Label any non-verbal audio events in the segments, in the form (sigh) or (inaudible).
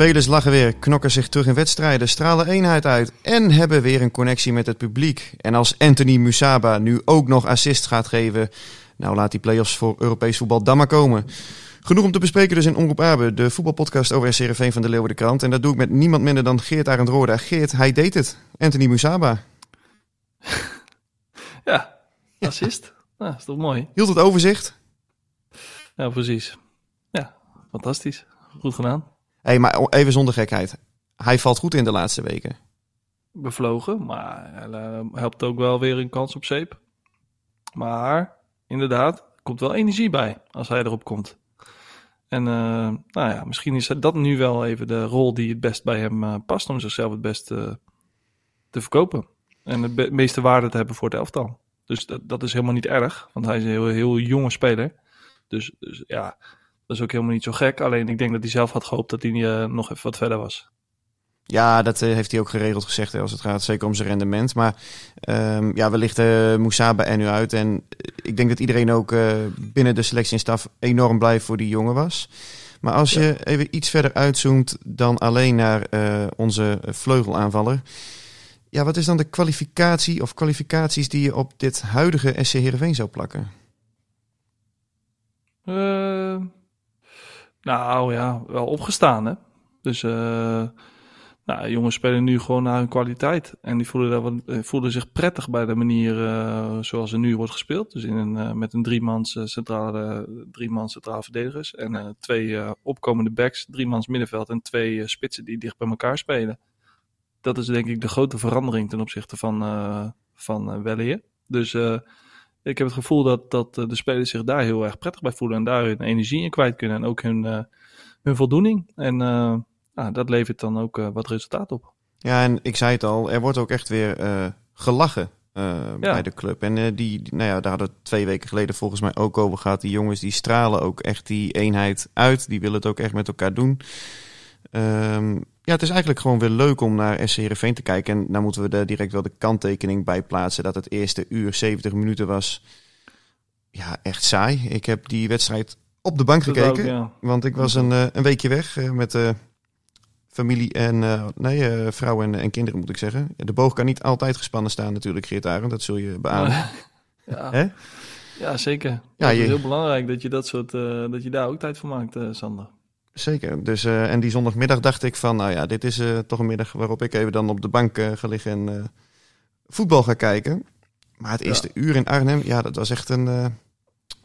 Spelers lachen weer, knokken zich terug in wedstrijden, stralen eenheid uit en hebben weer een connectie met het publiek. En als Anthony Musaba nu ook nog assist gaat geven, nou laat die play-offs voor Europees voetbal dan maar komen. Genoeg om te bespreken dus in Omroep Abe, de voetbalpodcast over SCRV van de Leeuwen de Krant. En dat doe ik met niemand minder dan Geert Arend Roorda. Geert, hij deed het. Anthony Musaba. (laughs) Ja, assist. Ja, is toch mooi? Hield het overzicht? Ja, precies. Ja, fantastisch. Goed gedaan. Hey, maar even zonder gekheid. Hij valt goed in de laatste weken. Bevlogen, maar hij uh, helpt ook wel weer een kans op zeep. Maar inderdaad, er komt wel energie bij als hij erop komt. En uh, nou ja, misschien is dat nu wel even de rol die het best bij hem uh, past om zichzelf het best te verkopen. En de meeste waarde te hebben voor het elftal. Dus dat, dat is helemaal niet erg, want hij is een heel, heel jonge speler. Dus, dus ja, dat is ook helemaal niet zo gek. Alleen ik denk dat hij zelf had gehoopt dat hij uh, nog even wat verder was. Ja, dat uh, heeft hij ook geregeld gezegd als het gaat zeker om zijn rendement. Maar um, ja, we lichten uh, Moesaba er nu uit. En ik denk dat iedereen ook binnen de selectie en staf enorm blij voor die jongen was. Maar als je ja. even iets verder uitzoomt dan alleen naar onze vleugelaanvaller. Ja, wat is dan de kwalificatie of kwalificaties die je op dit huidige SC Heerenveen zou plakken? Nou ja, wel opgestaan hè. Dus uh, nou, jongens spelen nu gewoon naar hun kwaliteit. En die voelen, voelen zich prettig bij de manier uh, zoals er nu wordt gespeeld. Dus in een, met een driemans centrale, driemans centrale verdedigers. En twee opkomende backs, driemans middenveld en twee spitsen die dicht bij elkaar spelen dat is denk ik de grote verandering ten opzichte van, van Welleer. Dus ik heb het gevoel dat, dat de spelers zich daar heel erg prettig bij voelen en daar hun energie in kwijt kunnen en ook hun, hun voldoening. En nou, dat levert dan ook wat resultaat op. Ja, en ik zei het al, er wordt ook echt weer gelachen. Ja. bij de club. En die, die, nou ja, daar hadden we twee weken geleden volgens mij ook over gehad. Die jongens die stralen ook echt die eenheid uit. Die willen het ook echt met elkaar doen. Um, ja, het is eigenlijk gewoon weer leuk om naar SC Heerenveen te kijken. En nou moeten we er direct wel de kanttekening bij plaatsen dat het eerste uur 70 minuten was. Ja, echt saai. Ik heb die wedstrijd op de bank gekeken. Ook, ja. Want ik was een, uh, een weekje weg uh, met uh, familie en uh, nee, vrouw en, en, kinderen moet ik zeggen. De boog kan niet altijd gespannen staan natuurlijk, Geert Arend. Dat zul je beamen. (laughs) ja. (laughs) Ja, zeker. Ja, het is je... heel belangrijk dat je, dat, soort, dat je daar ook tijd voor maakt, Sander. Zeker. Dus, uh, en die zondagmiddag dacht ik van, nou ja, dit is uh, toch een middag waarop ik even dan op de bank uh, ga liggen en voetbal ga kijken. Maar het eerste ja. uur in Arnhem, ja, dat was echt een...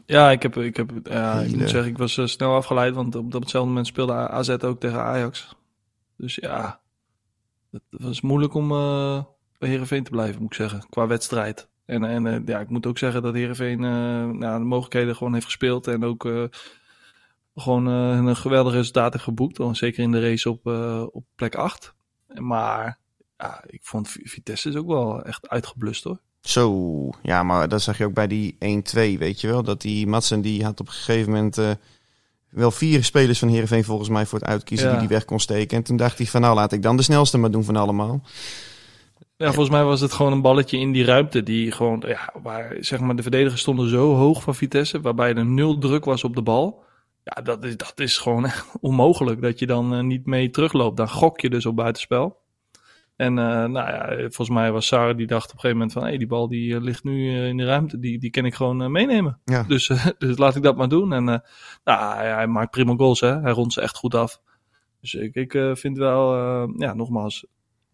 ja, ik, heb, ik, heb, ja, hele... ik moet zeggen, ik was snel afgeleid, want op datzelfde moment speelde AZ ook tegen Ajax. Dus ja, het was moeilijk om bij Heerenveen te blijven, moet ik zeggen, qua wedstrijd. En, en ja, ik moet ook zeggen dat Heerenveen nou, de mogelijkheden gewoon heeft gespeeld en ook gewoon uh, een geweldig resultaat heeft geboekt. Zeker in de race op, uh, op plek 8. Maar ja, ik vond Vitesse is ook wel echt uitgeblust hoor. Zo, ja, maar dat zag je ook bij die 1-2, weet je wel. Dat die Matsen die had op een gegeven moment uh, wel vier spelers van Heerenveen volgens mij voor het uitkiezen ja. die die weg kon steken. En toen dacht hij van nou laat ik dan de snelste maar doen van allemaal. Ja, volgens mij was het gewoon een balletje in die ruimte die gewoon, ja, waar zeg maar de verdedigers stonden zo hoog van Vitesse, waarbij er nul druk was op de bal. Ja, dat is, dat is gewoon (laughs) onmogelijk dat je dan eh, niet mee terugloopt. Dan gok je dus op buitenspel. En uh, nou ja, volgens mij was Sarah die dacht op een gegeven moment van... hé, hey, die bal die ligt nu in de ruimte, die, die kan ik gewoon meenemen. Ja. Dus, (laughs) dus laat ik dat maar doen. En nou, hij maakt prima goals, hè. Hij rondt ze echt goed af. Dus ik, ik vind wel, ja, nogmaals,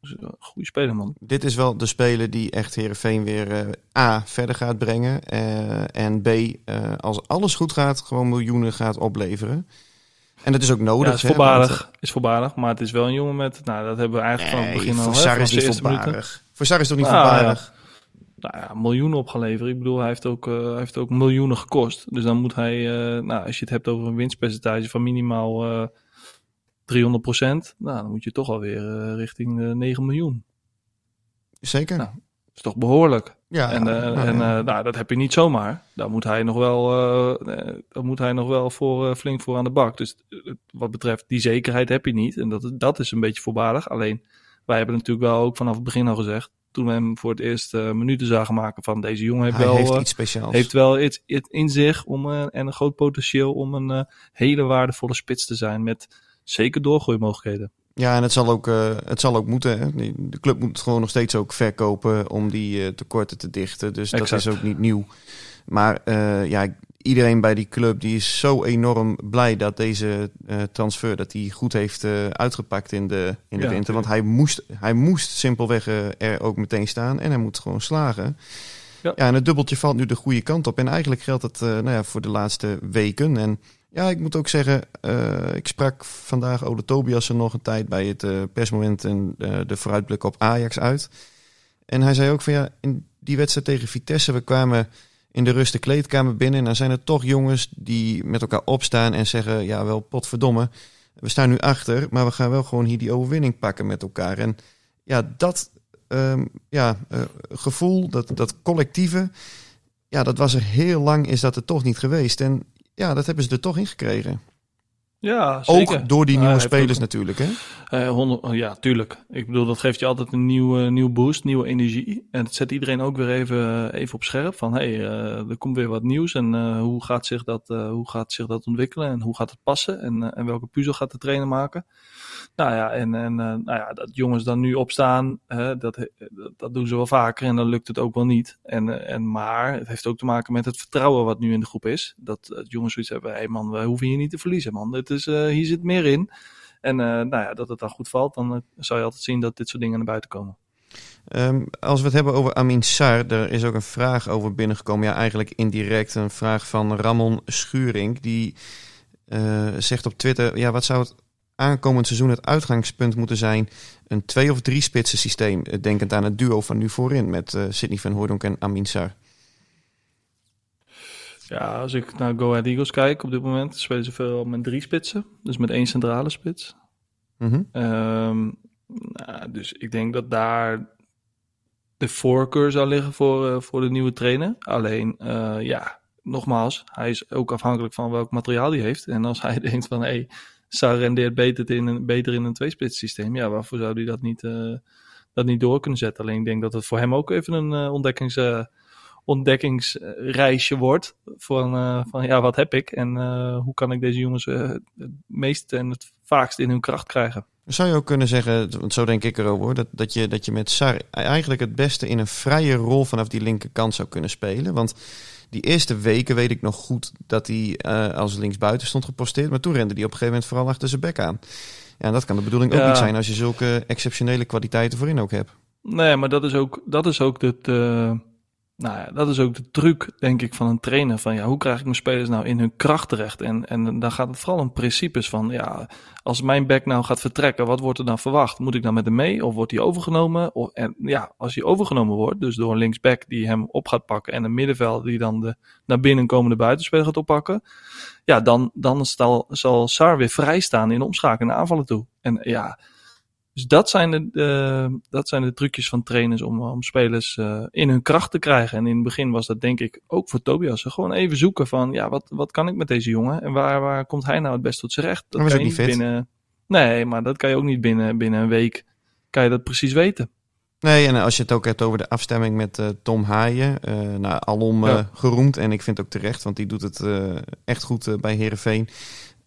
een goede speler, man. Dit is wel de speler die echt Herenveen weer uh, A verder gaat brengen. Uh, en B, uh, als alles goed gaat, gewoon miljoenen gaat opleveren. En dat is ook nodig. Ja, is voorbarig, hè, is voorbarig. Maar het is wel een jongen met. Nou, dat hebben we eigenlijk nee, van het begin al. Voor Sar is niet voorbarig. Voor Sar is toch niet ah, voorbarig? Ja. Nou ja, miljoenen opgeleverd. Ik bedoel, hij heeft ook, hij heeft ook miljoenen gekost. Dus dan moet hij, nou, als je het hebt over een winstpercentage van minimaal 300 procent, nou, dan moet je toch alweer uh, richting de 9 miljoen. Zeker. Nou, dat is toch behoorlijk. Ja, en, uh, en nou, dat heb je niet zomaar. Daar moet hij nog wel, daar moet hij nog wel voor, flink voor aan de bak. Dus wat betreft die zekerheid heb je niet. En dat, dat is een beetje voorbarig. Alleen, wij hebben natuurlijk wel ook vanaf het begin al gezegd toen we hem voor het eerst uh, minuten zagen maken van deze jongen heeft Hij wel, heeft iets speciaals. heeft wel iets, iets in zich om, uh, en een groot potentieel om een uh, hele waardevolle spits te zijn met zeker doorgroeimogelijkheden. Ja, en het zal ook, uh, het zal ook moeten. Hè? De club moet gewoon nog steeds ook verkopen om die uh, tekorten te dichten. Dus exact. dat is ook niet nieuw. Maar uh, ja, iedereen bij die club die is zo enorm blij dat deze transfer dat hij goed heeft uitgepakt in de, in de ja, winter. Want hij moest, hij moest simpelweg er ook meteen staan en hij moet gewoon slagen. Ja. ja, en het dubbeltje valt nu de goede kant op. En eigenlijk geldt dat nou ja, voor de laatste weken. En ja, ik moet ook zeggen, uh, ik sprak vandaag Ode Tobias er nog een tijd bij het uh, persmoment en uh, de vooruitblik op Ajax uit. En hij zei ook van ja, in die wedstrijd tegen Vitesse, we kwamen in de rust de kleedkamer binnen en dan zijn er toch jongens die met elkaar opstaan en zeggen, ja wel potverdomme, we staan nu achter, maar we gaan wel gewoon hier die overwinning pakken met elkaar. En ja, dat um, ja, gevoel, dat, dat collectieve, ja, dat was er heel lang, is dat er toch niet geweest. En ja, dat hebben ze er toch in gekregen. Ja, zeker. Ook door die nieuwe uh, spelers natuurlijk, hè? Uh, 100, ja, tuurlijk. Ik bedoel, dat geeft je altijd een nieuwe, nieuwe boost, nieuwe energie. En het zet iedereen ook weer even, even op scherp van, hé, hey, uh, er komt weer wat nieuws en hoe, gaat zich dat, hoe gaat zich dat ontwikkelen en hoe gaat het passen en, en welke puzzel gaat de trainer maken. Nou ja, en, en nou ja, dat jongens dan nu opstaan, dat, dat doen ze wel vaker en dan lukt het ook wel niet. En, en, maar het heeft ook te maken met het vertrouwen wat nu in de groep is. Dat jongens zoiets hebben, hé hey man, we hoeven hier niet te verliezen man. Het is, hier zit meer in. En nou ja, dat het dan goed valt, dan zou je altijd zien dat dit soort dingen naar buiten komen. Um, als we het hebben over Amin Sar, er is ook een vraag over binnengekomen. Ja, eigenlijk indirect een vraag van Ramon Schuring. Die zegt op Twitter, ja, wat zou het aankomend seizoen het uitgangspunt moeten zijn? Een twee- of drie spitsen systeem, denkend aan het duo van nu voorin met Sidney van Hooydonk en Amin Sar. Ja, als ik naar Go Ahead Eagles kijk op dit moment, spelen ze veel met drie spitsen. Dus met één centrale spits. Mm -hmm. um, nou, dus ik denk dat daar de voorkeur zou liggen voor, uh, voor de nieuwe trainer. Alleen, uh, ja, nogmaals, hij is ook afhankelijk van welk materiaal hij heeft. En als hij (laughs) denkt van, hé, hey, Sar rendeert beter in een, beter in een tweespits systeem. Ja, waarvoor zou hij dat niet, uh, dat niet door kunnen zetten? Alleen ik denk dat het voor hem ook even een ontdekkings ontdekkingsreisje wordt. Van, uh, van ja, wat heb ik en uh, hoe kan ik deze jongens uh, het meest en het vaakst in hun kracht krijgen. Zou je ook kunnen zeggen, want zo denk ik erover hoor, dat, dat, je, dat je met Sar eigenlijk het beste in een vrije rol vanaf die linkerkant zou kunnen spelen. Want die eerste weken weet ik nog goed dat hij als linksbuiten stond geposteerd. Maar toen rende hij op een gegeven moment vooral achter zijn bek aan. Ja, en dat kan de bedoeling ook ja. niet zijn als je zulke exceptionele kwaliteiten voorin ook hebt. Nee, maar dat is ook, dat is ook het nou ja, dat is ook de truc, denk ik, van een trainer. Van ja, hoe krijg ik mijn spelers nou in hun kracht terecht? En, en dan gaat het vooral om principes van ja, als mijn back nou gaat vertrekken, wat wordt er dan verwacht? Moet ik dan met hem mee of wordt hij overgenomen? Of, en ja, als hij overgenomen wordt, dus door een linksback die hem op gaat pakken en een middenveld die dan de naar binnen komende buitenspeler gaat oppakken, ja, dan, dan zal, zal Sar weer vrij staan in omschakeling naar aanvallen toe. En ja, dus dat zijn de, uh, dat zijn de trucjes van trainers om, om spelers uh, in hun kracht te krijgen. En in het begin was dat denk ik ook voor Tobias. Gewoon even zoeken van, ja, wat, wat kan ik met deze jongen? En waar, waar komt hij nou het best tot zijn recht? Dat kan je niet binnen. Nee, maar dat kan je ook niet binnen, binnen een week. Kan je dat precies weten? Nee, en als je het ook hebt over de afstemming met uh, Tom Haaien, nou, alom geroemd. En ik vind ook terecht, want die doet het echt goed bij Herenveen.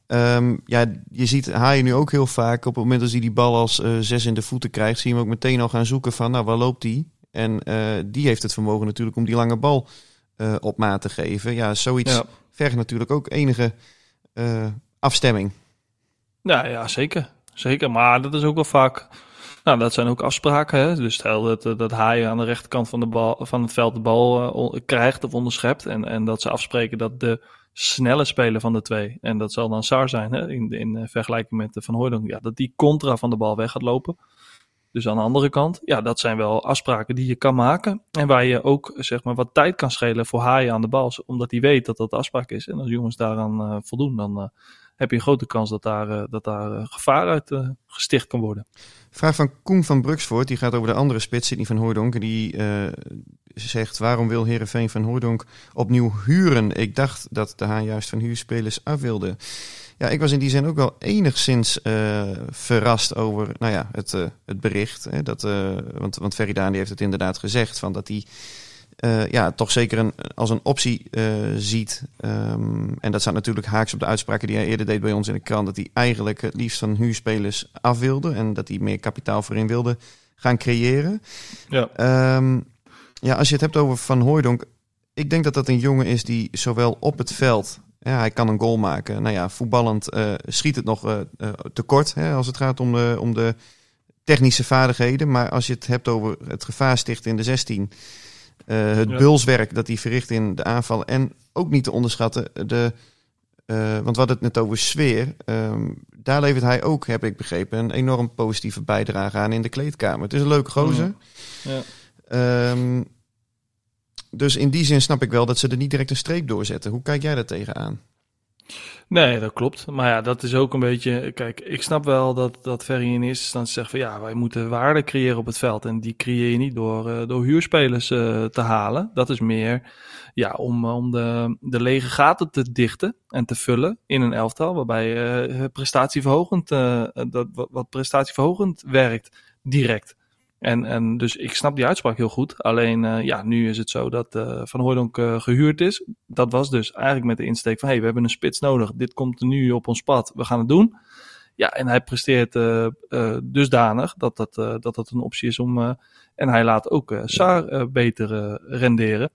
Um, ja, je ziet Haaien nu ook heel vaak. Op het moment dat hij die bal als zes in de voeten krijgt, zie je hem ook meteen al gaan zoeken van, nou, waar loopt die? En die heeft het vermogen natuurlijk om die lange bal op maat te geven. Ja, zoiets ja. vergt natuurlijk ook enige afstemming. Ja, ja, zeker. Zeker, maar dat is ook wel vaak nou, dat zijn ook afspraken. Hè? Dus stel dat, eh, dat Haaien aan de rechterkant van, de bal, van het veld de bal uh, krijgt of onderschept. En, en dat ze afspreken dat de snelle speler van de twee, en dat zal dan Sar zijn hè? In, in eh, vergelijking met Van Hooydonk, ja, dat die contra van de bal weg gaat lopen. Dus aan de andere kant, ja, dat zijn wel afspraken die je kan maken. En waar je ook zeg maar, wat tijd kan schelen voor Haaien aan de bal. Omdat hij weet dat dat de afspraak is. En als jongens daaraan uh, voldoen, dan heb je een grote kans dat daar, dat daar gevaar uit gesticht kan worden. Vraag van Koen van Bruksvoort, die gaat over de andere spits, Sidney van Hooydonk. Die zegt, waarom wil Herenveen van Hooydonk opnieuw huren? Ik dacht dat de Haan juist van huurspelers af wilde. Ja, ik was in die zin ook wel enigszins uh, verrast over nou ja, het, uh, het bericht. Hè, dat, want, want Ferry heeft het inderdaad gezegd, van dat hij uh, ja, toch zeker een, als een optie uh, ziet. Um, en dat staat natuurlijk haaks op de uitspraken die hij eerder deed bij ons in de krant. Dat hij eigenlijk het liefst van huurspelers af wilde. En dat hij meer kapitaal voorin wilde gaan creëren. Ja. Um, ja, als je het hebt over Van Hooijdonk. Ik denk dat dat een jongen is die zowel op het veld... Ja, hij kan een goal maken. Nou ja, voetballend uh, schiet het nog tekort hè, als het gaat om de, om de technische vaardigheden. Maar als je het hebt over het gevaar stichten in de 16... Uh, het ja. bulswerk dat hij verricht in de aanval. En ook niet te onderschatten, de, want we hadden het net over sfeer. Um, daar levert hij ook, heb ik begrepen, een enorm positieve bijdrage aan in de kleedkamer. Het is een leuke gozer. Ja. Um, dus in die zin snap ik wel dat ze er niet direct een streep doorzetten. Hoe kijk jij daar tegenaan? Nee, dat klopt. Maar ja, dat is ook een beetje. Kijk, ik snap wel dat, dat Ferry in eerste instantie zegt van ja, wij moeten waarde creëren op het veld. En die creëer je niet door, uh, door huurspelers uh, te halen. Dat is meer ja, om, om de, de lege gaten te dichten en te vullen in een elftal. Waarbij uh, prestatieverhogend, dat, wat, wat prestatieverhogend werkt direct. En, en dus ik snap die uitspraak heel goed. Alleen uh, ja, nu is het zo dat uh, Van Hooydonk uh, gehuurd is. Dat was dus eigenlijk met de insteek van... hey, we hebben een spits nodig. Dit komt nu op ons pad. We gaan het doen. Ja, en hij presteert dusdanig dat dat, dat dat een optie is om... en hij laat ook Saar beter renderen.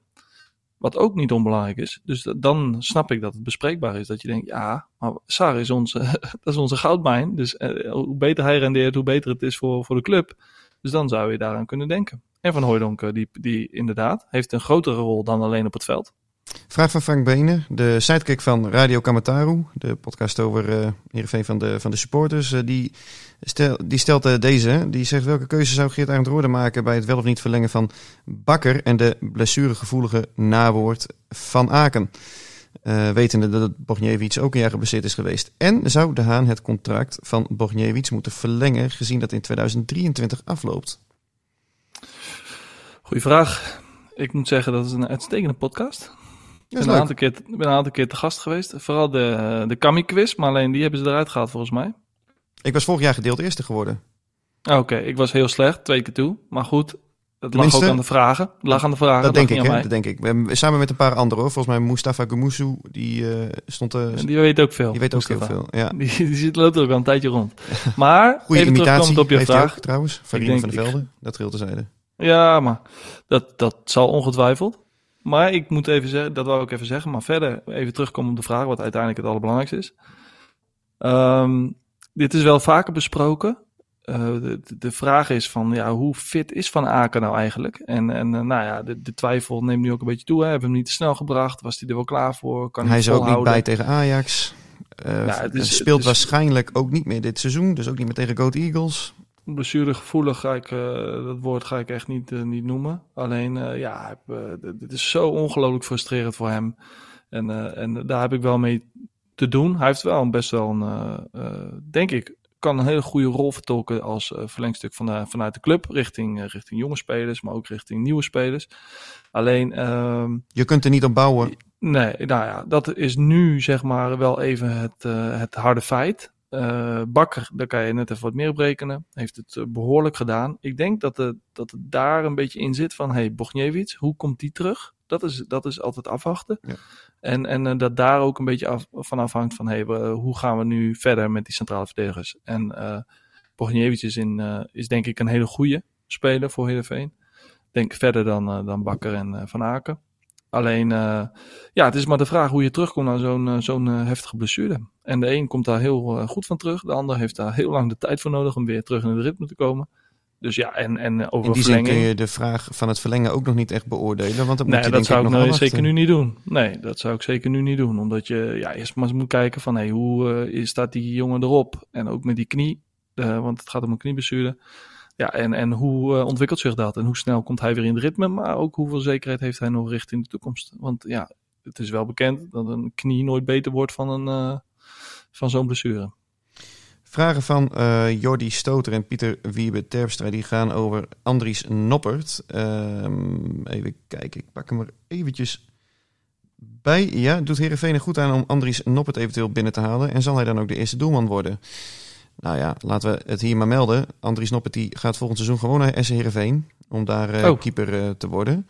Wat ook niet onbelangrijk is. Dus dan snap ik dat het bespreekbaar is. Dat je denkt, ja, maar Saar is onze, (laughs) dat is onze goudmijn. Dus hoe beter hij rendeert, hoe beter het is voor, voor de club. Dus dan zou je daaraan kunnen denken. En Van Hooydonk, die, die inderdaad heeft een grotere rol dan alleen op het veld. Vraag van Frank Benen, de sidekick van Radio Kamataru, de podcast over uh, van de, van de supporters. Uh, die, stel, die stelt uh, deze, die zegt welke keuze zou Geert Arend Roorde maken bij het wel of niet verlengen van Bakker en de blessuregevoelige nawoord van Aken. Uh, wetende dat Bogniewicz ook een jaar geblesseerd is geweest. En zou De Haan het contract van Bogniewicz moeten verlengen, gezien dat in 2023 afloopt? Goeie vraag. Ik moet zeggen, dat is een uitstekende podcast. Ik ben, een aantal keer, ben een aantal keer te gast geweest. Vooral de, de Kami-quiz, maar alleen die hebben ze eruit gehaald volgens mij. Ik was vorig jaar gedeeld eerste geworden. Oké, okay, ik was heel slecht, twee keer toe. Maar goed, dat lag ook aan de vragen. Dat lag aan de vragen. Dat, denk ik, hè? Dat denk ik. We samen met een paar anderen hoor. Volgens mij Mustafa Gemusu, die uh, stond... Uh, die weet ook veel. Die weet ook Mustafa. heel veel, ja. Die, die zit, loopt er ook al een tijdje rond. (laughs) Maar, Goeie even imitatie op je heeft vraag. Ook, trouwens, Farine van der Velde. Dat geldt tezijde. Ja, maar dat, dat zal ongetwijfeld. Maar ik moet even zeggen, dat wou ik even zeggen. Maar verder even terugkomen op de vraag, wat uiteindelijk het allerbelangrijkste is. Um, dit is wel vaker besproken. Uh, de, de, vraag is van, ja, hoe fit is Van Aken nou eigenlijk? En, en uh, nou ja, de, de, twijfel neemt nu ook een beetje toe. Hè? Hebben hem niet te snel gebracht? Was hij er wel klaar voor? Kan hij is ook niet bij tegen Ajax. Uh, ja, is, speelt is, waarschijnlijk ook niet meer dit seizoen. Dus ook niet meer tegen Goat Eagles. Blessuregevoelig ga ik, dat woord ga ik echt niet, niet noemen. Alleen, ja, dit is zo ongelooflijk frustrerend voor hem. En, en daar heb ik wel mee te doen. Hij heeft wel een best wel een, denk ik, kan een hele goede rol vertolken als uh, verlengstuk van de, vanuit de club richting, uh, richting jonge spelers, maar ook richting nieuwe spelers. Alleen. Uh, je kunt er niet op bouwen. Nee, nou ja, dat is nu zeg maar wel even het, uh, het harde feit. Uh, Bakker, daar kan je net even wat meer op rekenen. Heeft het behoorlijk gedaan. Ik denk dat, het, dat het daar een beetje in zit van... hey, Bogniewicz, hoe komt die terug? Dat is, dat is altijd afwachten. Ja. En, en dat daar ook een beetje af, van afhangt van... hey, hoe gaan we nu verder met die centrale verdedigers? En uh, Bogniewicz is, in, is denk ik een hele goede speler voor Heerenveen. Denk verder dan, dan Bakker en Van Aken. Alleen, ja, het is maar de vraag hoe je terugkomt naar zo'n zo'n heftige blessure. En de een komt daar heel goed van terug. De ander heeft daar heel lang de tijd voor nodig om weer terug in het ritme te komen. Dus ja, en, en over In die verlenging... zin kun je de vraag van het verlengen ook nog niet echt beoordelen. Want dat nee, moet je dat zou ik nog nou zeker nu niet doen. Nee, dat zou ik zeker nu niet doen. Omdat je ja, eerst maar eens moet kijken van hey, hoe uh, staat die jongen erop? En ook met die knie, uh, want het gaat om een knieblessure. Ja, en, en hoe uh, ontwikkelt zich dat? En hoe snel komt hij weer in het ritme? Maar ook hoeveel zekerheid heeft hij nog richting de toekomst? Want ja, het is wel bekend dat een knie nooit beter wordt van, een, van zo'n blessure. Vragen van uh, Jordi Stoter en Pieter Wiebe Terpstra die gaan over Andries Noppert. Um, even kijken, ik pak hem er eventjes bij. Ja, doet Heerenveen er goed aan om Andries Noppert eventueel binnen te halen? En zal hij dan ook de eerste doelman worden? Nou ja, laten we het hier maar melden. Andries Noppert die gaat volgend seizoen gewoon naar SC Heerenveen. Om daar uh, oh. keeper uh, te worden.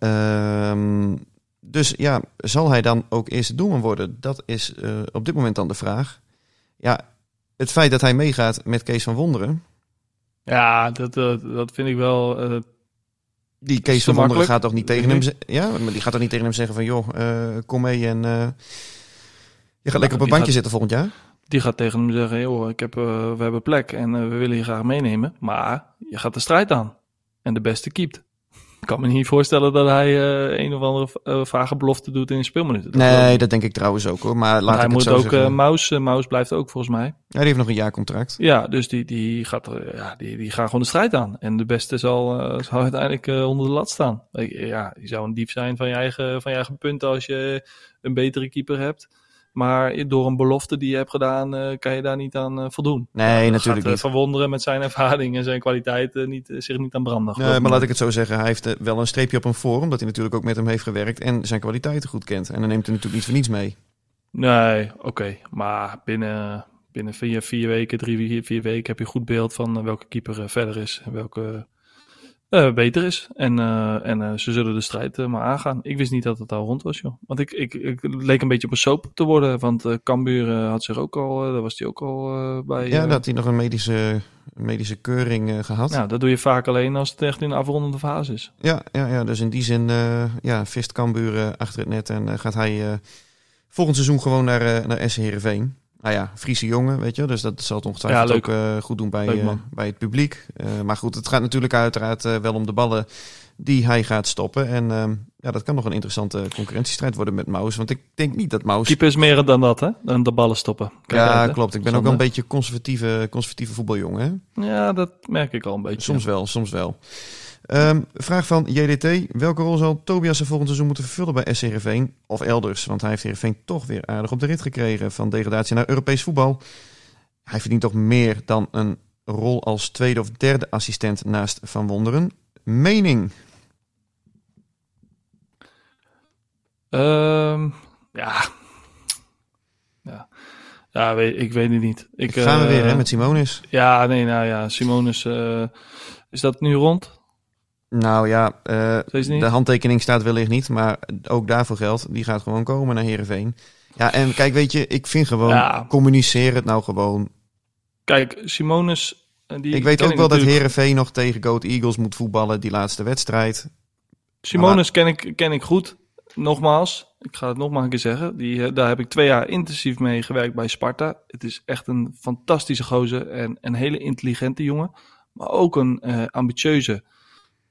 Um, dus ja, zal hij dan ook eerste doelman worden? Dat is op dit moment dan de vraag. Ja, het feit dat hij meegaat met Kees van Wonderen. Ja, dat, dat, dat vind ik wel... die Kees van Wonderen gaat toch niet tegen hem... Ja, maar die gaat toch niet tegen hem zeggen van... joh, kom mee en... je gaat lekker op een bankje gaat... zitten volgend jaar? Die gaat tegen hem zeggen: joh, ik heb, we hebben plek en we willen je graag meenemen. Maar je gaat de strijd aan. En de beste keept. Ik kan me niet voorstellen dat hij uh, een of andere vage belofte doet in speelminuten. Dat nee, dat denk ik trouwens ook hoor. Maar laat hij moet ook, Maus, Maus blijft ook volgens mij. Ja, die heeft nog een jaar contract. Ja, dus die, die, gaat, ja, die, die gaat gewoon de strijd aan. En de beste zal, zal uiteindelijk onder de lat staan. Ja, je zou een dief zijn van je eigen, van je eigen punten als je een betere keeper hebt. Maar door een belofte die je hebt gedaan, uh, kan je daar niet aan uh, voldoen. Nee, uh, natuurlijk gaat, niet. verwonderen met zijn ervaring en zijn kwaliteit niet, zich niet aan branden. Nee, maar laat ik het zo zeggen. Hij heeft wel een streepje op hem voor, omdat hij natuurlijk ook met hem heeft gewerkt en zijn kwaliteiten goed kent. En dan neemt hij natuurlijk niet voor niets mee. Nee, oké. Okay. Maar binnen, binnen vier, vier weken, drie, vier, vier weken heb je een goed beeld van welke keeper verder is. En welke uh, beter is. En, uh, en uh, ze zullen de strijd maar aangaan. Ik wist niet dat het al rond was, joh. Want ik, ik, ik leek een beetje op een soap te worden. Want uh, Cambuur had zich ook al, daar was hij ook al bij. Ja, dat hij nog een medische, medische keuring gehad. Ja, dat doe je vaak alleen als het echt in de afrondende fase is. Ja, ja, ja dus in die zin ja, vist Cambuur achter het net. En gaat hij volgend seizoen gewoon naar, naar SC Heerenveen nou ja, Friese jongen, weet je. Dus dat zal het ongetwijfeld ja, ook uh, goed doen bij, uh, bij het publiek. Uh, maar goed, het gaat natuurlijk uiteraard wel om de ballen die hij gaat stoppen. En ehm, ja, dat kan nog een interessante concurrentiestrijd worden met Maus. Want ik denk niet dat Maus... Keeper is meer dan dat, hè? Dan de ballen stoppen. Ja, klopt. Ik ben ook wel een beetje conservatieve, conservatieve voetbaljongen, hè? Ja, dat merk ik al een beetje. Soms wel, soms wel. Um, vraag van JDT. Welke rol zal Tobias er volgend seizoen moeten vervullen bij SC Heerenveen of elders? Want hij heeft Heerenveen toch weer aardig op de rit gekregen van degradatie naar Europees voetbal. Hij verdient toch meer dan een rol als tweede of derde assistent naast Van Wonderen. Mening? Um, ja. Ja. Ja, ik weet het niet. Ik, gaan we uh, weer hè, met Simonis. Ja, nee, nou ja, Simonis. Uh, is dat nu rond? Nou ja, uh, de handtekening staat wellicht niet, maar ook daarvoor geldt, die gaat gewoon komen naar Heerenveen. Ja, en kijk, weet je, ik vind gewoon, ja. communiceer het nou gewoon. Kijk, Simonis... Die ik weet ook wel dat Heerenveen nog tegen Goat Eagles moet voetballen, die laatste wedstrijd. Simonis ken ik, ken ik goed, nogmaals. Ik ga het nog maar een keer zeggen. Die, daar heb ik twee jaar intensief mee gewerkt bij Sparta. Het is echt een fantastische gozer en een hele intelligente jongen. Maar ook een uh, ambitieuze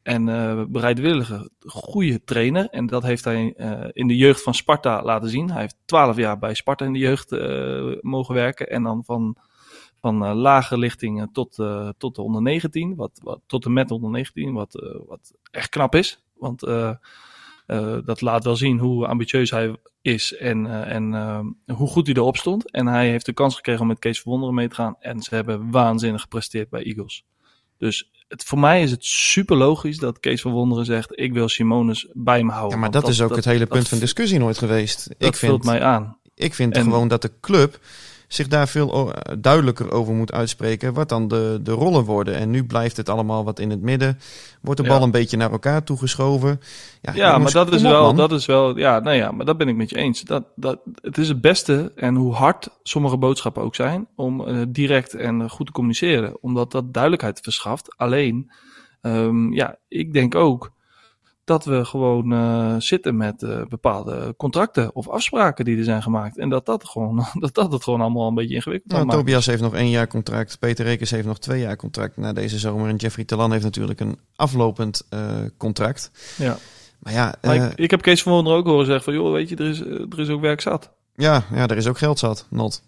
en uh, bereidwillige, goede trainer. En dat heeft hij uh, in de jeugd van Sparta laten zien. Hij heeft twaalf jaar bij Sparta in de jeugd uh, mogen werken. En dan van, van lage lichting tot, tot de onder 19. Wat, wat, tot en met onder 19. Wat, wat echt knap is. Want dat laat wel zien hoe ambitieus hij is. En, en hoe goed hij erop stond. En hij heeft de kans gekregen om met Kees Verwonderen mee te gaan. En ze hebben waanzinnig gepresteerd bij Eagles. Dus het, voor mij is het super logisch dat Kees van Wonderen zegt: Ik wil Simonis bij me houden. Ja, maar dat, dat, is ook dat, het hele punt dat, van discussie nooit geweest. Dat ik vind, mij aan. Ik vind en, gewoon dat de club zich daar veel duidelijker over moet uitspreken. Wat dan de, de rollen worden. En nu blijft het allemaal wat in het midden. Wordt de bal een beetje naar elkaar toegeschoven. Ja, ja maar dat is, wel, dat is wel. Ja, nou ja, maar dat ben ik met je eens. Dat, dat, het is het beste en hoe hard sommige boodschappen ook zijn. om uh, direct en goed te communiceren. Omdat dat duidelijkheid verschaft. Alleen, um, ja, ik denk ook dat we gewoon uh, zitten met uh, bepaalde contracten of afspraken die er zijn gemaakt. En dat dat, gewoon, (laughs) dat, dat het gewoon allemaal een beetje ingewikkeld nou, Tobias heeft nog één jaar contract. Peter Rekers heeft nog twee jaar contract na deze zomer. En Jeffrey Talan heeft natuurlijk een aflopend uh, contract. Ja. Maar ja, maar ik, ik, heb Kees van Wonder ook horen zeggen van... joh, weet je, er is, er is ook werk zat. Ja, ja, er is ook geld zat, not.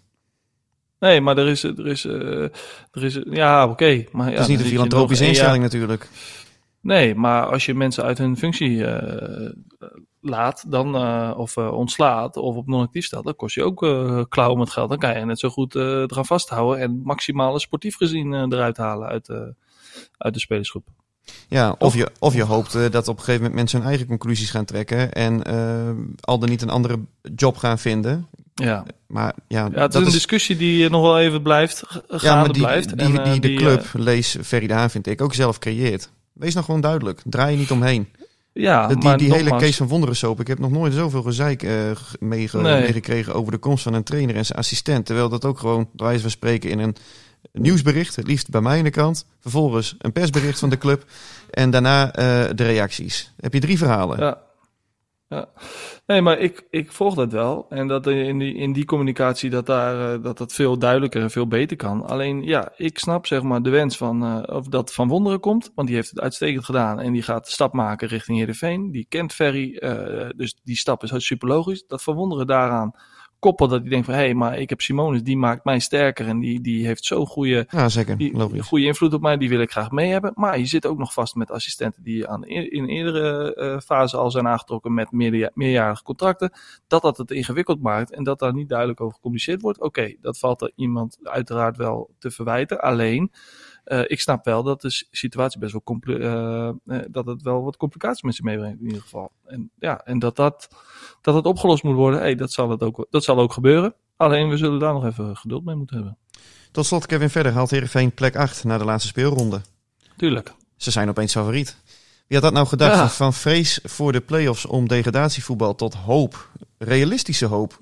Nee, maar er is... Er is, er is ja, oké. maar ja, het is niet een filantropische instelling natuurlijk. Nee, maar als je mensen uit hun functie uh, laat, dan, uh, of uh, ontslaat, of op non-actief stelt, dan kost je ook klauwen met geld. Dan kan je net zo goed eraan vasthouden en maximale sportief gezien eruit halen uit, uit de spelersgroep. Ja, of je, of je hoopt dat op een gegeven moment mensen hun eigen conclusies gaan trekken en al dan niet een andere job gaan vinden. Ja, maar ja, ja het dat is een discussie die nog wel even blijft, gaande ja, maar die, blijft. Die, die, die de club, lees Ferry de Haan, vind ik, ook zelf creëert. Wees nou gewoon duidelijk. Draai je niet omheen. Ja, die, die, die hele Kees van Wonderen soap. Ik heb nog nooit zoveel gezeik uh, meegekregen over de komst van een trainer en zijn assistent. Terwijl dat ook gewoon, bij wijze van spreken, in een nieuwsbericht, het liefst bij mij in de krant. Vervolgens een persbericht van de club. En daarna uh, de reacties. Heb je drie verhalen. Ja. Ja. Nee, maar ik, ik volg dat wel. En dat in die, in die communicatie dat, daar, uh, dat dat veel duidelijker en veel beter kan. Alleen ja, ik snap zeg maar de wens van uh, of dat Van Wonderen komt. Want die heeft het uitstekend gedaan. En die gaat de stap maken richting Heerenveen. Die kent Ferry. Uh, dus die stap is super logisch. Dat Van Wonderen daaraan koppel dat hij denkt van hé, hey, maar ik heb Simonis, die maakt mij sterker en die, die heeft zo'n goede, ja, zeker. Die, goede invloed op mij, die wil ik graag mee hebben. Maar je zit ook nog vast met assistenten die aan, in eerdere uh, fase al zijn aangetrokken met meerja meerjarige contracten. Dat dat het ingewikkeld maakt en dat daar niet duidelijk over gecommuniceerd wordt. Oké, okay, dat valt er iemand uiteraard wel te verwijten. Alleen, uh, ik snap wel dat de situatie best wel uh, dat het wel wat complicaties met zich meebrengt in ieder geval. En ja, en dat dat, dat het opgelost moet worden, hey, dat, zal het ook, dat zal ook gebeuren. Alleen we zullen daar nog even geduld mee moeten hebben. Tot slot, Kevin Verder haalt Heerenveen plek 8 na de laatste speelronde. Tuurlijk. Ze zijn opeens favoriet. Wie had dat nou gedacht? Ja. Van vrees voor de play-offs om degradatievoetbal tot hoop. Realistische hoop.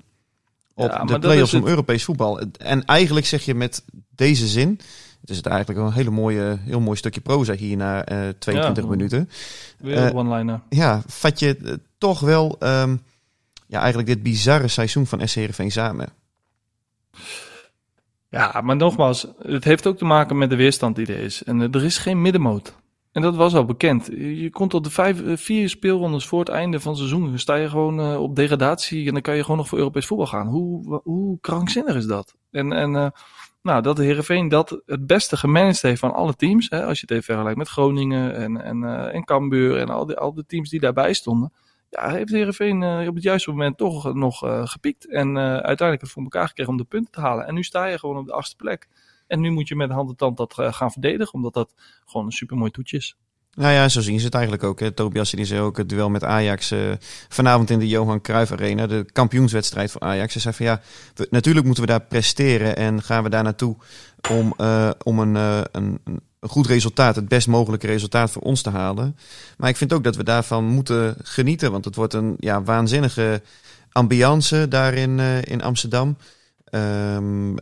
Op ja, de play-offs om Europees voetbal. En eigenlijk zeg je met deze zin het is het eigenlijk een hele mooie, heel mooi stukje proza hier na uh, 22 ja, minuten. Weer uh, one-liner. Ja, vat je uh, toch wel um, ja, eigenlijk dit bizarre seizoen van SC Heerenveen samen? Ja, maar nogmaals, het heeft ook te maken met de weerstand die er is. En er is geen middenmoot. En dat was al bekend. Je komt tot de vijf, vier speelrondes voor het einde van het seizoen. Dan sta je gewoon uh, op degradatie en dan kan je gewoon nog voor Europees voetbal gaan. Hoe, hoe krankzinnig is dat? En, en uh, nou, dat de Heerenveen dat het beste gemanaged heeft van alle teams. Hè, als je het even vergelijkt met Groningen en, en, uh, en Cambuur en al, die, al de teams die daarbij stonden. Ja, heeft de Heerenveen uh, op het juiste moment toch nog uh, gepiekt. En uiteindelijk het voor elkaar gekregen om de punten te halen. En nu sta je gewoon op de achtste plek. En nu moet je met hand en tand dat gaan verdedigen, omdat dat gewoon een supermooi toetje is. Nou ja, zo zien ze het eigenlijk ook. Hè. Tobias die zei ook het duel met Ajax uh, vanavond in de Johan Cruijff Arena. De kampioenswedstrijd voor Ajax. Ze zei van ja, natuurlijk moeten we daar presteren. En gaan we daar naartoe om, uh, om een, uh, een, een goed resultaat, het best mogelijke resultaat voor ons te halen. Maar ik vind ook dat we daarvan moeten genieten. Want het wordt een ja, waanzinnige ambiance daar in, in Amsterdam. Um,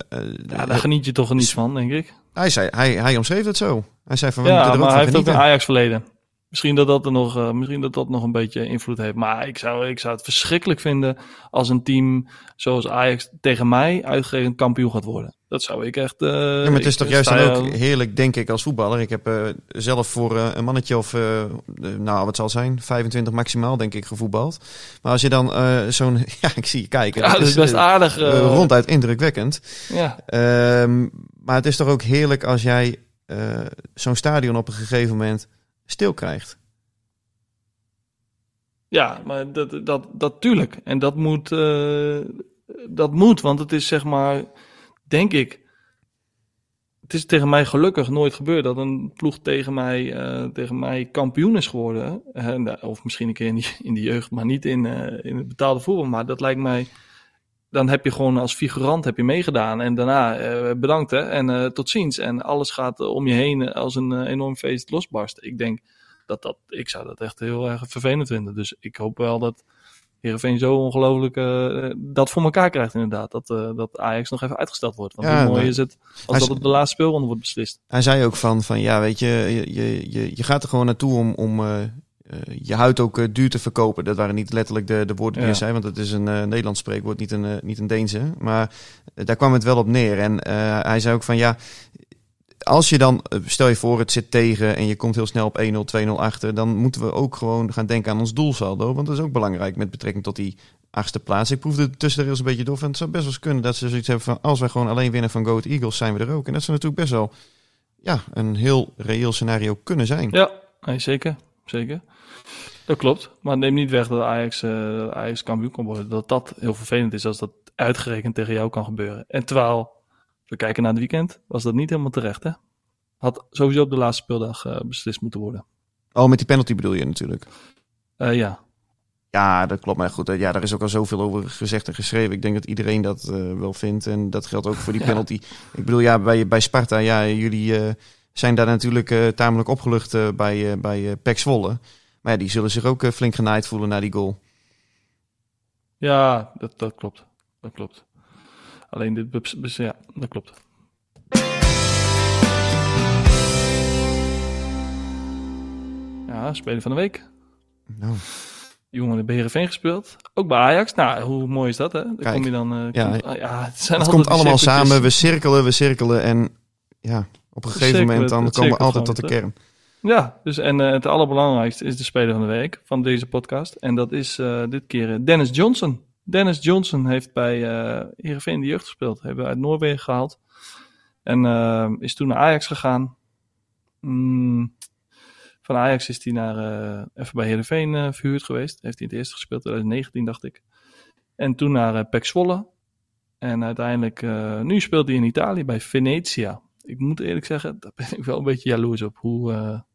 ja, daar geniet je toch niet van, denk ik. Hij, zei, hij, hij omschreef het zo. Hij zei van, we ja, moeten er maar ook hij heeft ook een Ajax verleden. Misschien dat dat, er nog, uh, misschien dat dat nog een beetje invloed heeft. Maar ik zou, ik zou het verschrikkelijk vinden als een team zoals Ajax tegen mij uitgerekend kampioen gaat worden. Dat zou ik echt... Uh, ja, maar het is toch juist dan ook heerlijk, denk ik, als voetballer. Ik heb uh, zelf voor uh, een mannetje of, nou wat zal het zijn, 25 maximaal denk ik gevoetbald. Maar als je dan zo'n, (laughs) ja ik zie je kijken. Ja, dat is best aardig. ronduit indrukwekkend. Ja. Ehm, maar het is toch ook heerlijk als jij zo'n stadion op een gegeven moment stil krijgt. Ja, maar dat, dat, dat tuurlijk. En dat moet, dat moet, want het is zeg maar, denk ik, het is tegen mij gelukkig nooit gebeurd dat een ploeg tegen mij, uh, tegen mij kampioen is geworden. Uh, of misschien een keer in, die, (laughs) in de jeugd, maar niet in, in het betaalde voetbal. Maar dat lijkt mij dan heb je gewoon als figurant heb je meegedaan. En daarna eh, bedankt hè, en eh, tot ziens. En alles gaat eh, om je heen als een enorm feest losbarst. Ik denk dat dat, ik zou dat echt heel erg vervelend vinden. Dus ik hoop wel dat Heerenveen zo ongelooflijk dat voor elkaar krijgt inderdaad. Dat, dat Ajax nog even uitgesteld wordt. Want hoe mooi is het als dat op de laatste speelronde wordt beslist. Hij zei ook van, van ja weet je, je, je, je gaat er gewoon naartoe om... om uh, je huid ook uh, duur te verkopen. Dat waren niet letterlijk de, de woorden die ja. zei, want het is een uh, Nederlands spreekwoord, niet een, niet een Deense. Maar daar kwam het wel op neer. En hij zei ook van ja, als je dan, stel je voor, het zit tegen en je komt heel snel op 1-0, 2-0 achter, dan moeten we ook gewoon gaan denken aan ons doelsaldo. Want dat is ook belangrijk met betrekking tot die achtste plaats. Ik proefde tussen de rails een beetje door. En het zou best wel kunnen dat ze zoiets hebben van als wij gewoon alleen winnen van Goat Eagles, zijn we er ook. En dat zou natuurlijk best wel ja, een heel reëel scenario kunnen zijn. Ja, zeker. Zeker. Dat klopt. Maar neem niet weg dat Ajax, uh, Ajax kampioen kan worden. Dat dat heel vervelend is als dat uitgerekend tegen jou kan gebeuren. En terwijl we kijken naar het weekend, was dat niet helemaal terecht. Hè? Had sowieso op de laatste speeldag uh, beslist moeten worden. Oh, met die penalty bedoel je natuurlijk? Uh, ja. Ja, dat klopt. Maar goed, ja, daar is ook al zoveel over gezegd en geschreven. Ik denk dat iedereen dat uh, wel vindt. En dat geldt ook voor die (laughs) penalty. ja. Ik bedoel, ja, bij, bij Sparta, ja, jullie zijn daar natuurlijk tamelijk opgelucht bij, bij Pek Zwolle. Maar ja, die zullen zich ook eh, flink genaaid voelen na die goal. Ja, dat, dat klopt. Dat klopt. Alleen dit, ja, dat klopt. Ja, speler van de week. Nou. Jongen, de Beherenveen gespeeld. Ook bij Ajax. Nou, hoe mooi is dat, hè? Dan Kijk, kom je dan... Uh, ja, kom, ja, het, zijn het komt allemaal samen. We cirkelen, we cirkelen. En ja, op een gegeven moment dan komen we altijd tot de kern. Ja, dus en uh, het allerbelangrijkste is de speler van de week van deze podcast. En dat is uh, dit keer eh, Dennis Johnson. Dennis Johnson heeft bij uh, Heerenveen de jeugd gespeeld. Hebben we uit Noorwegen gehaald. En uh, is toen naar Ajax gegaan. Mm, van Ajax is hij naar, uh, even bij Heerenveen uh, verhuurd geweest. Heeft hij in het eerste gespeeld, 2019 dacht ik. En toen naar uh, Pek Zwolle. En uiteindelijk, nu speelt hij in Italië bij Venetia. Ik moet eerlijk zeggen, daar ben ik wel een beetje jaloers op. Hoe,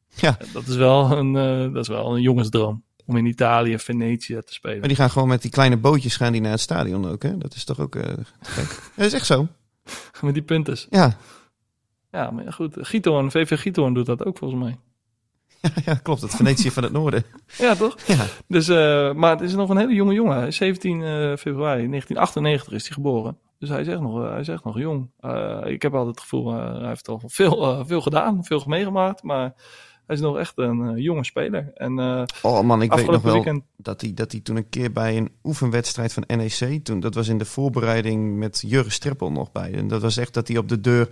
ja. Dat is wel een, dat is wel een jongensdroom. Om in Italië, Venetië te spelen. Maar die gaan gewoon met die kleine bootjes gaan die naar het stadion ook, hè? Dat is toch ook uh, gek? (laughs) dat is echt zo. (laughs) met die punten. Ja. Ja, maar goed. Giethoorn, VV Giethoorn doet dat ook volgens mij. (laughs) Ja, ja klopt. Het Venetië van het noorden. Ja, toch? Ja. Dus, uh, maar het is nog een hele jonge jongen. 17 februari 1998 is hij geboren. Dus hij zegt nog, hij zegt nog jong. ik heb altijd het gevoel, hij heeft al veel, veel gedaan, veel meegemaakt. Maar hij is nog echt een uh, jonge speler. En, uh, oh man, ik weet nog wel weekend... dat, hij, dat hij toen een keer bij een oefenwedstrijd van NEC, toen, dat was in de voorbereiding met Jurgen Streppel nog bij. En dat was echt dat hij op de deur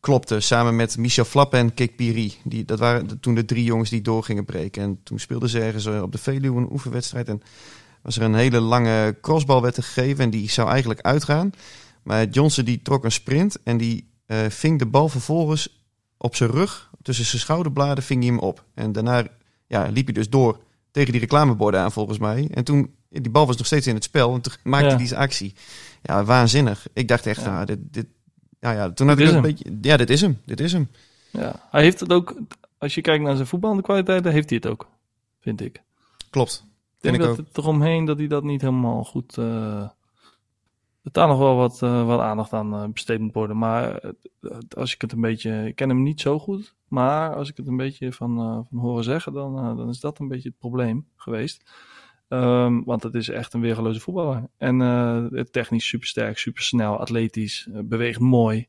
klopte, samen met Michel Flappe en Kik Piri. Die, dat waren toen de drie jongens die door gingen breken. En toen speelden ze ergens eh, op de Veluwe een oefenwedstrijd. En was er een hele lange crossbal werd gegeven en die zou eigenlijk uitgaan. Maar Johnson die trok een sprint en die uh, ving de bal vervolgens op zijn rug tussen zijn schouderbladen ving hij hem op. En daarna ja, liep hij dus door tegen die reclameborden aan volgens mij. En toen, die bal was nog steeds in het spel en toen maakte hij die actie. Ja, waanzinnig. Ik dacht echt, ja. nou, dit, dit, ja, ja, toen had ik een beetje, ja, dit is hem, dit is hem. Ja, hij heeft het ook, als je kijkt naar zijn voetbalkwaliteiten, heeft hij het ook, vind ik. Klopt. Ik denk dat het eromheen dat hij dat niet helemaal goed... Uh, dat daar nog wel wat, uh, wat aandacht aan uh, besteed moet worden. Maar als ik het een beetje... Ik ken hem niet zo goed. Maar als ik het een beetje van, van horen zeggen, dan, dan is dat een beetje het probleem geweest. Um, want het is echt een weergeloze voetballer. En technisch super sterk, super snel, atletisch, beweegt mooi.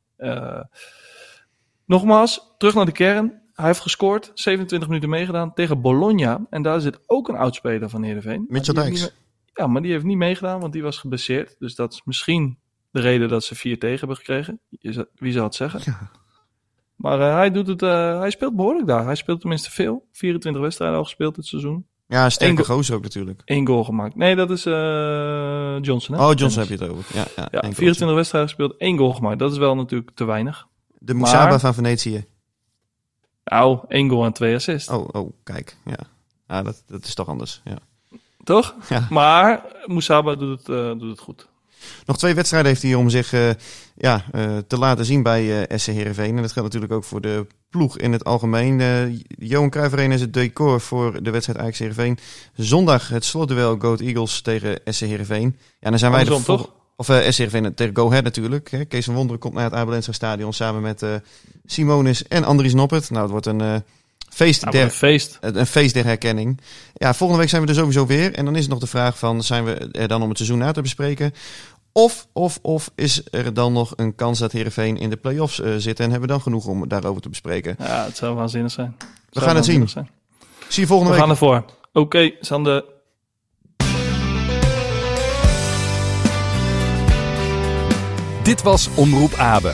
nogmaals, terug naar de kern. Hij heeft gescoord, 27 minuten meegedaan tegen Bologna. En daar zit ook een oudspeler van Heerenveen. Mitchell Dijks. Ja, maar die heeft niet meegedaan, want die was geblesseerd. Dus dat is misschien de reden dat ze 4 tegen hebben gekregen. Wie zou het zeggen? Ja. Maar uh, hij, doet het, uh, hij speelt behoorlijk daar. Hij speelt tenminste veel. 24 wedstrijden al gespeeld dit seizoen. Ja, sterke gozer ook natuurlijk. Eén goal gemaakt. Nee, dat is uh, Johnson. Hè? Oh, Johnson heb je het over. Ja, ja, ja 24 wedstrijden gespeeld, één goal gemaakt. Dat is wel natuurlijk te weinig. De maar, van Venetië. Nou, één goal en twee assists. Oh, oh kijk. Ja, ja dat, dat is toch anders. Ja. Toch? Ja. Maar Musaba doet het, uh, doet het goed. Nog twee wedstrijden heeft hij om zich uh, ja, uh, te laten zien bij SC Heerenveen. En dat geldt natuurlijk ook voor de ploeg in het algemeen. Johan Cruijff Arena is het decor voor de wedstrijd Ajax Heerenveen. Zondag het slotduel Goat Eagles tegen SC Heerenveen. Ja, dan zijn wij Andersom, toch? Of uh, SC Heerenveen tegen Go Ahead natuurlijk. Hè. Kees van Wonderen komt naar het Abelensa Stadion samen met Simonis en Andries Noppert. Nou, het wordt een feest, Nou, der, een feest. een feest der herkenning. Ja, volgende week zijn we er sowieso weer. En dan is het nog de vraag van, zijn we er dan om het seizoen na te bespreken? Of, of, of is er dan nog een kans dat Heerenveen in de play-offs uh, zit? En hebben we dan genoeg om daarover te bespreken? Ja, het zou waanzinnig zijn. We gaan het zien. Zijn. Zie je volgende we week. gaan ervoor. Oké, okay, Sander. Dit was Omroep Abe,